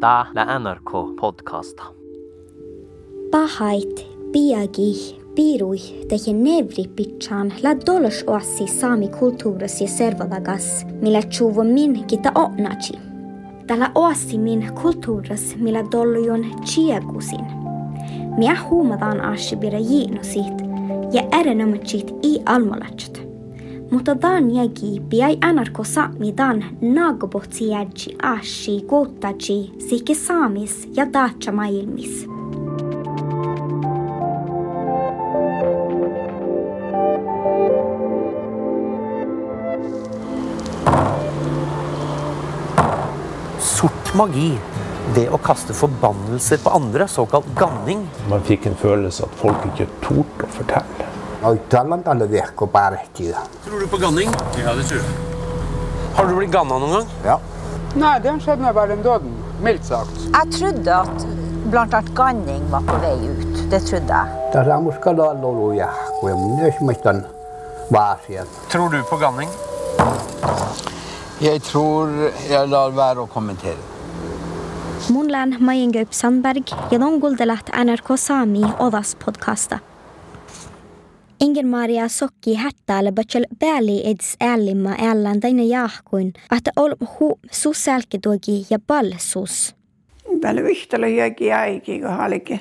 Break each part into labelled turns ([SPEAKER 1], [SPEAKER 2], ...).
[SPEAKER 1] Tää la NRK podcasta.
[SPEAKER 2] Pahait, piagi, pirui tehe nevri pitchan la dolos oassi saami ja servalagas, millä chuvo min kita onachi. Tällä oassi min kulttuuris, millä dollujun chiagusin. Mia huumataan asibira jiinosit ja erinomaitsit i almalatsat. متضانيجي بياي أناركو سامي دان ناغو بوتسياجي آشي قوتاجي سيكي ساميس يداتشا ما يلميس
[SPEAKER 1] Sort magi det å kaste forbannelser på andre, såkalt ganning.
[SPEAKER 3] Man fikk en følelse at folk ikke torde å fortelle.
[SPEAKER 4] Uittalan tälle vehko pärehtiä.
[SPEAKER 1] Tror du på ganning?
[SPEAKER 5] Ja, det tror jeg.
[SPEAKER 1] Har du blitt ganna noen gang?
[SPEAKER 4] Ja.
[SPEAKER 6] Nei, den skjedde med bare en døden, mildt sagt.
[SPEAKER 7] Jeg trodde at annet Ganning var på vei ut. Det trodde jeg.
[SPEAKER 1] Tror du på ganning?
[SPEAKER 8] Jeg tror jeg lar være å kommentere.
[SPEAKER 2] Mun län Majengaup Sandberg ja longuldelat NRK Sami odas podcasta. Ingen Maria Sokki hättäällä bachel pääli eds äälimma ällän täinä jahkuin, että ol hu suselketuoki ja balsus.
[SPEAKER 9] Tällä yhtälö jäki äiki, kun halike.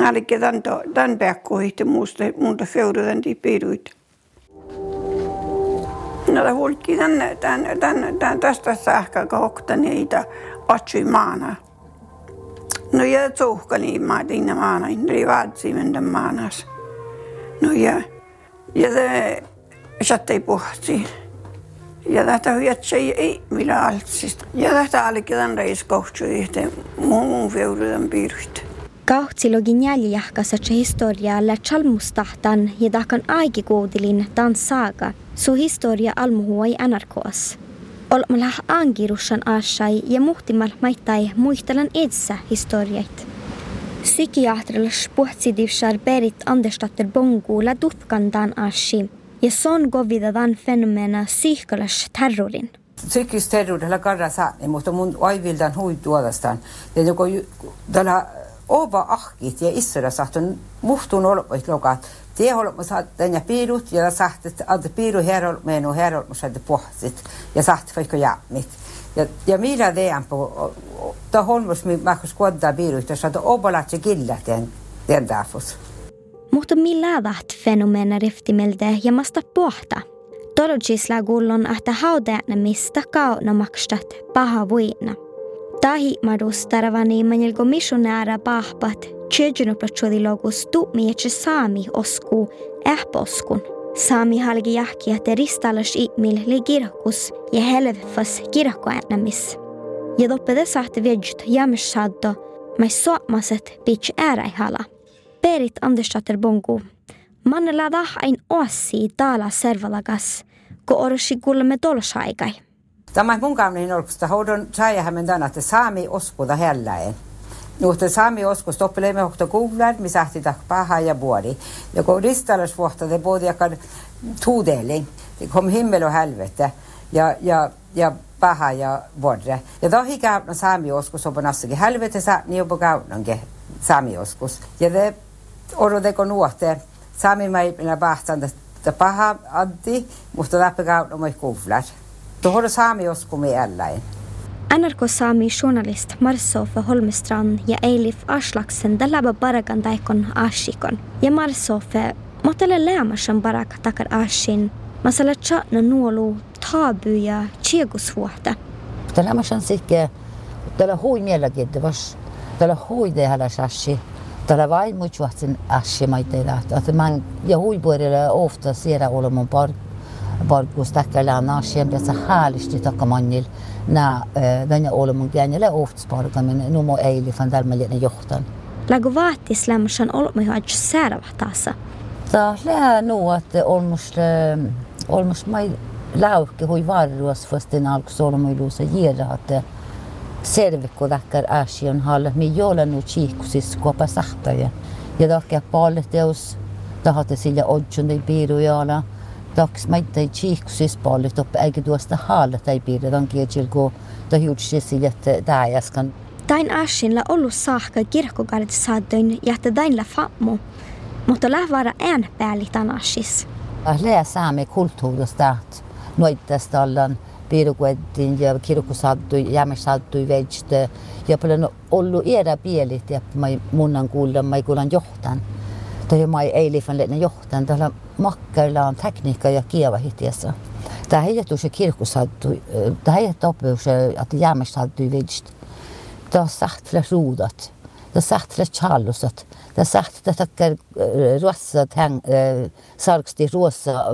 [SPEAKER 9] Halike tämän, tämän päkkuhitti muusta, muuta feudutan piiruit. No det hulkki tän, tän, tän, tän, tästä sähkää kohta niitä otsui maana. No ja tsuhka niin mä tinne maana, ne vaatsi mennä maanas. No ja, ja det sattei puhti. Ja tätä hyötsä ei millä altsista. Ja tätä alikin tämän reiskohtsu yhteen muun feudutan piiruit.
[SPEAKER 2] Kahtsilogin jäljähkassa historiaa la chalmustahtan ja dakan aikikuudilin dan saga, su historia almuhuai NRKs. Olmalla angirushan asai ja muhtimal maittai muistelan edessä historiait. Psykiatrilla spuhtsidivsar Berit Andersdatter Bongo la dutkan dan ashi ja son govida dan fenomena psykolas terrorin.
[SPEAKER 10] psyykkistä terveydellä karrasa, mutta mun aivildan huituodastaan. Ja joko tällä ova ahkit ja issera sahtun muhtun olpoit lokat. Tie olpo saatten ja piirut ja sahtet ad piiru herolmeen och herolmo saade pohsit ja saht vaikka jaamit. Ja, ja millä teidän på ta holmos mi mahkus kuodda saada obalat ja killa den den dafus.
[SPEAKER 2] Mutta millä taht fenomena riftimelde ja masta pohta. Tolojisla gullon että haudeana mistä kauna makstat paha vuina. Tahi madus taravani manjelgo missionära pahpat tjöjunuplatsodilogus tumietse saami osku ähposkun. Saami halgi jahkia te ristalas imil li kirkus ja helvefas kirkkoäänamis. Ja toppede sahte vedjut jämmersaddo, mais soamaset pitch ääräihala. Perit Andersdatter Bongo. Mannella ein ossi tala servalagas, ko orosi kuulemme tolsaikai.
[SPEAKER 10] Tämä mun kauniin olkusta houdon saajahammen tänä, että saami oskuda helläen. Nuhte saami oskus toppelemme hokta kuular, mi sähti tak paha ja buori. Ja kun ristalas vuotta te både jakan tuudeling, det kom himmel och helvete. Ja, ja, ja paha ja vuodre. Ja tohi käypä saami oskus on nassakin helvete saami jopa kaunankin saami oskus. Ja te odoteko nuote saami mai minä bahtan että paha addi, mutta läpi kaunankin moi kuular. Tuohon saami oskumi älläin.
[SPEAKER 2] NRK Sami journalist Marsofe Holmestrand ja Eilif Aslaksen dalaba baragan daikon ashikon. Ja Marsofe motele lämärsan barak takar ashin, masala chatna nuolu tabu ja chiegusvuote.
[SPEAKER 11] Tällä sanon sikke, tällä hui vas tällä hui tehdä sassi. Tällä vain muuttuvatsin assi maiteilla. Että mä ja hui puolella ofta siellä olemaan park bargus takala nashem besa halish takamanil na danja olemun gänjele oftsparga men numo eili fan dalmalina johtan.
[SPEAKER 2] Lagu vaatis lämmösen olmi haj säärävahtaassa.
[SPEAKER 11] Ta lää nu att olmus olmus mai lauke hui varruas fastin alkus olmu ilusa jera att servikko dakkar asian hall mi jola nu chiikusis kuopa sahtaja. Ja dakka pallet teus tahate sillä odjun ei chiiksis pallit op eikä tuosta haalat ei piirre, on kielko ta hiutsisi, että täjäskan.
[SPEAKER 2] Tain asinla ollut saakka kirkkogardet saadun jätte dainla fammu, mutta lähvara en pääli tanasis.
[SPEAKER 11] Lää saame kulttuurista, noitasta ollaan piirukuettiin ja kirkkosaddu, jämäsaddu, veitste. Ja paljon ollut iedä pielit ja munnan kuulla, mai kuulan johtan. Tai mai eilifan täällä makkailla on tekniikka ja kieva hitiessä. Tämä ei jätu se kirkkosaddu, tämä ei jätu oppius, että jämäsaddu, veitste. Tämä on sähtlä ruudat. Det har sagt att det rosa tang sarksti rosa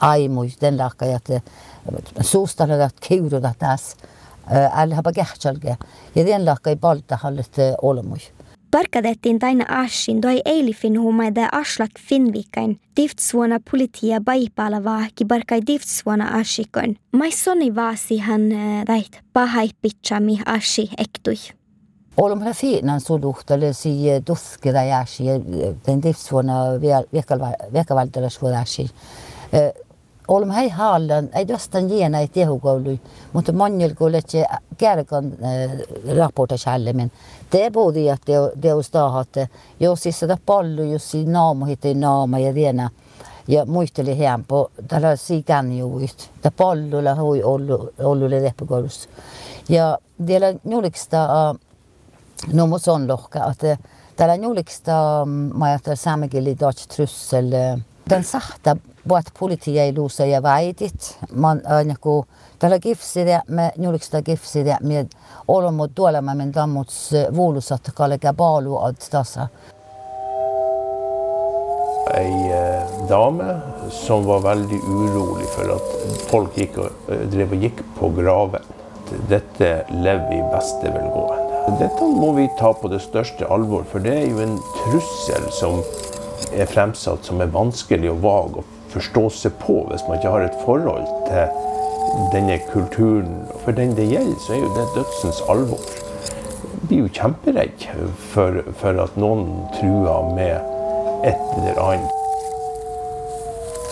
[SPEAKER 11] aimu den laka että suustalla kiuruda taas alla haba kähtsalge. Ja den laka ei balta hallet olemus.
[SPEAKER 2] Barkadettiin taina asin doi eilifin humaida aslak finvikain tiftsvuona politia baipalava ki barkai tiftsvuona asikon. Mai soni vaasi hän rait pahai pitsami asi ektui.
[SPEAKER 11] Olemme fiinan suluhtele si tuskida jäsi den tiftsvuona vekavaltala suodasi. Olemme hei haallan, ei dostan jiena ei tehukoulu, mutta monilla kun letse kärkon raporta men Det både att det det stahat, jos siis sitä pallu, jos si naamo hitti naama ja tiena. Ja muisteli hän på tällä sikan juist. Det pallulla hui ollu ollulle leppakolus. Ja vielä nuliksta no mut sån lohka att tällä nuliksta mä ajattelin saamekeli dutch trussel den sahta luusa ja väitit. Man niinku tällä gifside me nuliksta gifside med tuolla, mä men tammuts vuulusat kallega baalu ad tassa.
[SPEAKER 3] Ei dame som var veldig urolig for at folk gikk og, drev og gikk på graven. Dette lever i beste velgående. Dette må vi ta på det største alvor, for det er jo en trussel som er fremsatt som er vanskelig og vag å forstå seg på hvis man ikke har et forhold til denne kulturen. For den det gjelder, så er jo det dødsens alvor. Jeg blir jo kjemperedd for, for at noen truer med et eller annet.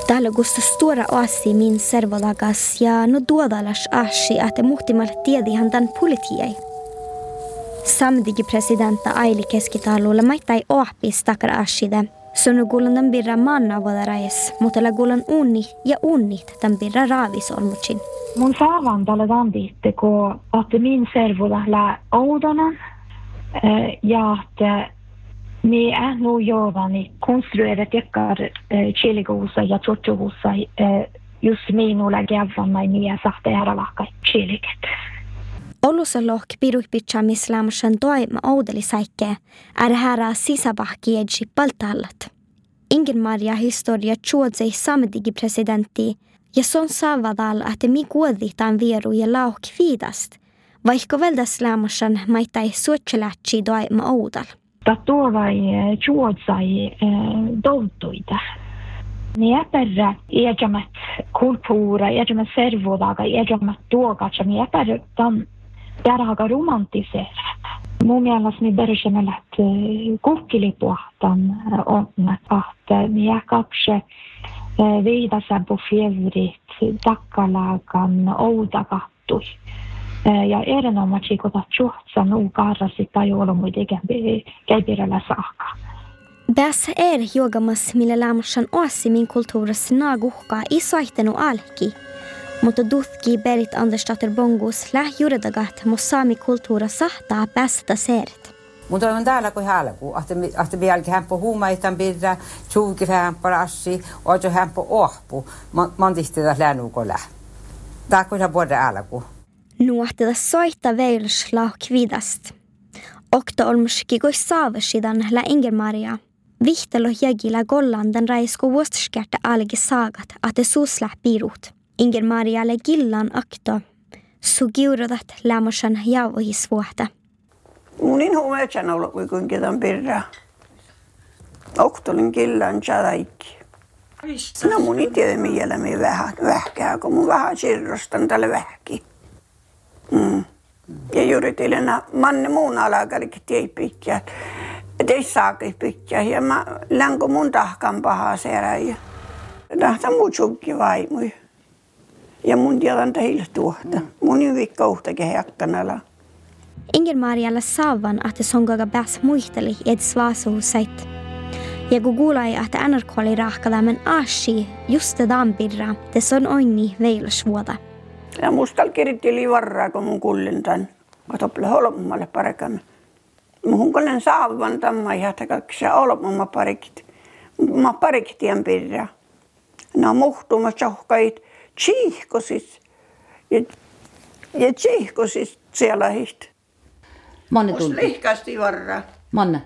[SPEAKER 2] Täällä gusta stora asi min servolagas ja no duodalas asi että muhtimal tiedihan tämän politiei. Samdigi presidenta Aili keskitalulla maittai ohpis takar aside. Sunu gulan tämän birra manna vodarais, mutta la gulan unni ja unnit tämän birra raavis olmucin.
[SPEAKER 5] Mun saavan tällä tambiitte, kun min servola lä oudonan ja että me är nog jobban konstruerat jäkkar chiligosa ja tortogosa just minulla gävvanna i nia sahte ääralahka chiliket.
[SPEAKER 2] Mislamsan toima oudeli saikke, är här sisävahki edji paltallat. Ingen Maria historia tjuodsei samdigi presidenti, ja son saavadal, että mi kuoditaan vieru ja lauh kviidast, vaikka veldas lämmösen maittai suotselätsi toima oudal.
[SPEAKER 5] Tattovai juodsai doutuita. Ni äpärä iäjämät kulttuura, iäjämät servodaga, iäjämät tuogatsa, ni äpärä tan järhaga romantiseerat. Mun mielestä ni började kukkilipuhtan on, är kanske viidassa på fjävrit, takkalagan, oudagattui. Ja erinomaisesti kun tjuhtsa nuu karrasi tai olomuidikin käipirellä saakka.
[SPEAKER 2] Bäs er jogamas millä lämmösen osi min kulttuurissa naaguhkaa isoihtenu alki. Mutta duhki berit Andersdatter Bongus lähjuredagat mo saami kulttuura sahtaa päästä seeret.
[SPEAKER 10] Mutta on täällä kuin halku, että että vieläkin hän på huumaitan pidä, tjuuki hän på rassi, och jo hän ohpu, man tihti tässä läänukolla. Tää kuin hän både alku.
[SPEAKER 2] Nuohtida soita veilus lau kvidast. Okta olmuski goi saavasidan la Inger-Maria. Vihtelo jägillä gollan den raisko vuostaskerta algi sagat, att det susla pirut. Inger-Maria le gillan akto. Sugiurodat lämmosan jauhi suohta.
[SPEAKER 9] Munin huumeetsan ollut kuin kuinka tämän pirra. Oktolin killan chadaikki. No mun miellä me vähän vähkää, kun mun vähän sirrostan tälle vähki. Mm. Ja juuri teillä manne muun alakarikin tiei pitää. Et ei saakin pitää. Ja mä länko mun tahkan pahaa serä. Tähtä muu tsukki vaimui. Ja mun tiedän teille tuohta. Mun yvikka uhtakin heakkanalla.
[SPEAKER 2] Inger Marjalla saavan, että songaga bäs muisteli ed svasuhusait. Ja kun kuulai, että NRK oli rahkala, men ashi just det birra, det son onni veilusvuota.
[SPEAKER 9] Ja musta kiritti livarraa, kun mun kullin tän. Katople holmmalle parekamme. Muhun kollen saavan tamma ja kaksi olmamma parikit. Mä parikitien birra. No muhtuma tjohkait tsiihkosis. Ja, ja tsiihkosis siellä hihti.
[SPEAKER 11] Manne tuli.
[SPEAKER 9] lihkasti varraa.
[SPEAKER 11] Manne.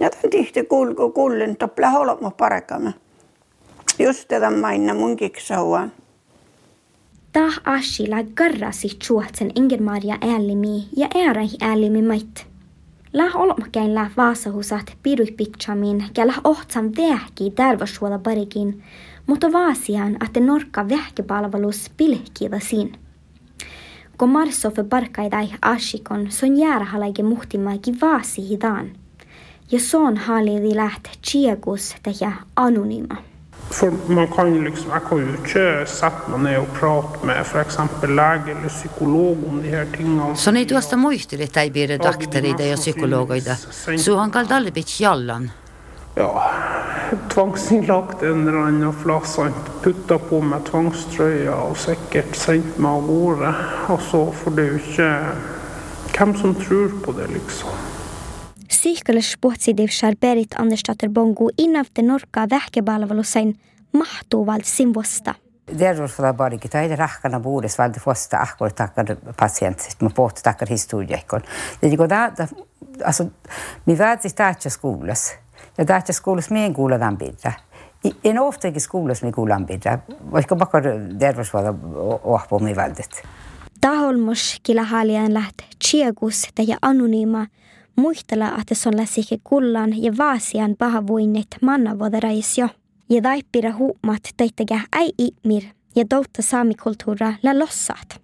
[SPEAKER 9] Ja tämän tihti kulku kullin tople holmo parekamme. Just tätä mainna mun kiksauaan.
[SPEAKER 2] Tah ashi la garrasi chuotsen Inger Maria äälimi ja ääräi äälimi mait. La olmakäin la vaasahusat pirui pitchamin ja la ohtsan vähki tärvasuola parikin, mutta vaasiaan, että norkka vähkipalvelus pilhkiida siin. Kun marsofe parkaidai ashikon, son jäärähalaike muhtimaakin vaasi hidaan. Ja son halidi läht tjegus tehdä anonyma.
[SPEAKER 12] For man kan ju liksom, jag kan ju inte sätta mig ner och prata med för exempel läge eller psykolog om de här tingen.
[SPEAKER 13] Så ei tuosta muisteli täipiirre doktoreita ja psykologoita. Suhan kaldalle pitch jallan.
[SPEAKER 12] ja, tvangsinnlagt en eller annen plass. Han putta på meg tvangstrøya og sikkert sendt meg av gårde. Altså, for det er jo ikke hvem som tror på det, liksom.
[SPEAKER 2] Sykele sportsidiv Berit Andersdatter Bongo innavte norka vähkepalvelusen mahtuval sin vuosta.
[SPEAKER 10] Terveys olla parikin, tai rahkana puhdas valti vuosta ahkoi takkar patsientit, Det er ikke det, Niin vi vet ikke me vaatii taatsa skolas. Ja tähtsä skuulas mien kuuletaan pitää. En oftakin skuulas mi kuulan pitää, vaikka bakar terveysvallan ohpo mi vältit.
[SPEAKER 2] Taholmus kila haljan läht tjegus ja anonyma muistella, että se on läsike kullan ja vaasian pahavuinnet jo. Ja taippira huumat teittägä ei ihmir ja toutta saamikulttuura la lossat.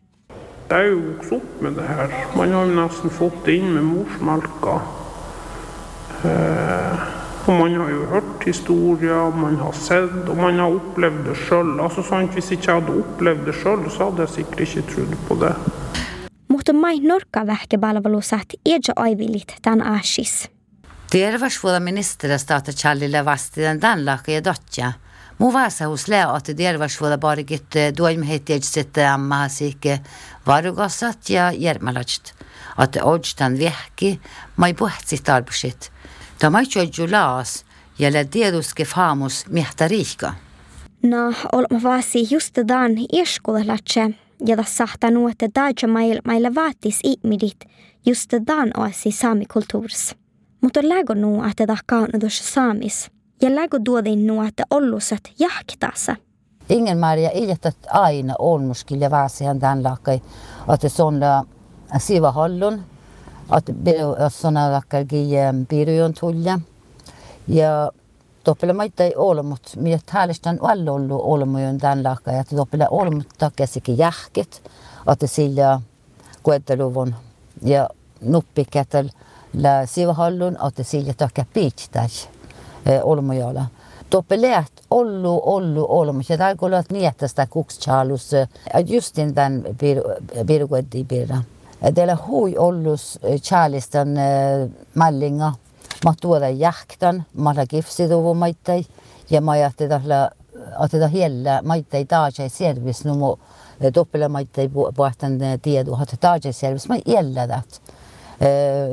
[SPEAKER 12] Det är ju upp med det här. Man har ju nästan fått det in med morsmalka. Eh, Og man har jo hørt historier, man har sett, og man har opplevd det sjøl. Altså, sant? Hvis ikke jeg hadde opplevd det sjøl, så hadde jeg sikkert ikke trodd på det.
[SPEAKER 2] Mutta main norkkavähke palvelussa, er edge aivilit tän ashis.
[SPEAKER 13] Tervas våra ministerstat att Chalila Vasti den danlaka ja Må Mu seg hos lä att dervas våra barigit doim hette edge sitte amma hasike varugasat ja järmalajt. Att den tan vehki mai buht sitt arbetsit. Mai tjoju laas, ja lä tieduske faamus miehtä riika.
[SPEAKER 2] No, olma vaasi just dan ieskulelatse ja sahtaa nuotte daja mail maille vaatis ihmidit just dan oasi saamikulttuurs. Mutta lägo nu että ta kaunudus saamis. Ja lägo duodin nu että ollusat jahkitaassa.
[SPEAKER 11] Ingen Maria iljetat aina olmuskilja vaasihan tämän lakai, että se on siva lakkargi piirujun tulja. Ja toppele maita ei olemut, mitä häälestän alla ollut olmujen tämän lakai, että toppele olmut takaisinkin jähkit, että sillä kuetteluvun ja nuppikätel la sivahallun, että sillä takia piitsitäis olmujalla. Toppeleet ollu, ollu, olmus. Ja täällä kuulee, että miettästä kukschaalus, just tämän pirukoitti piirra. Teillä hui ollut chaalisten mallinga. Mä tuoda jähtän, mä olen kifsituvu maittai. Ja mä ajattelin, että hiellä maittai taas ei selvis numu toppele maittai puhtan tiedu, että taas ei selvis. Mä jällä tät.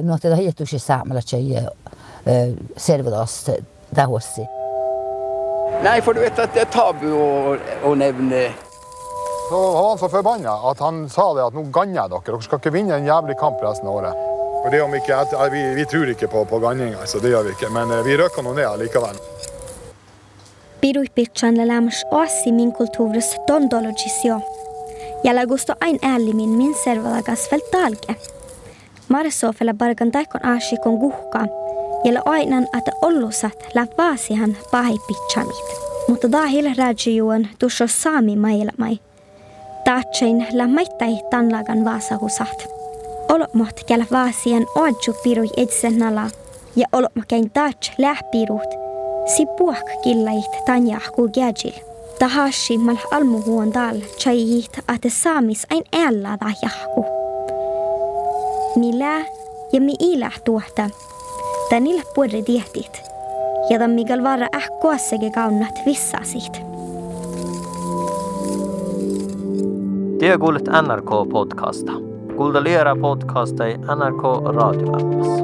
[SPEAKER 11] No, että hiehtuisi saamalla selvdas tähossi.
[SPEAKER 8] Nei, for du vet at det er tabu å, å nevne
[SPEAKER 14] så var han så forbanna at han sa det at nå ganner jeg dere. Dere skal ikke vinne en jævlig kamp resten av året. For det om ikke, vi, vi tror ikke på, på ganning, altså, det gjør vi ikke. Men eh, vi røkker nå ned likevel.
[SPEAKER 2] Piruipitsan lämmäs oasi min kulttuuris dondologisio. Ja lagusto ain äälimin min servalagas veltalge. Marsofella bargan taikon aashikon guhka. jolla ainan, ate ollusat lä vaasihan pahipitsamit. Mutta dahil rajijuon tusso saami mailmai. Taatsein lä maittai tanlagan vaasahusat. Olmot källä vaasian oadju pirui etsen nala ja olmokäin taats lähpiruut. Si puhk killait tanjahku gäjil. Tahashi mal almuhuon dal chayit at saamis ain ella da jahku. Millä ja mi ila tuota. Tänillä puolre dietit. Ja tämän mikäl vara ähkoassege kaunat vissasit.
[SPEAKER 15] Det er gode NRK-podcasta. Gode lyörää podcasta i NRK radioappas.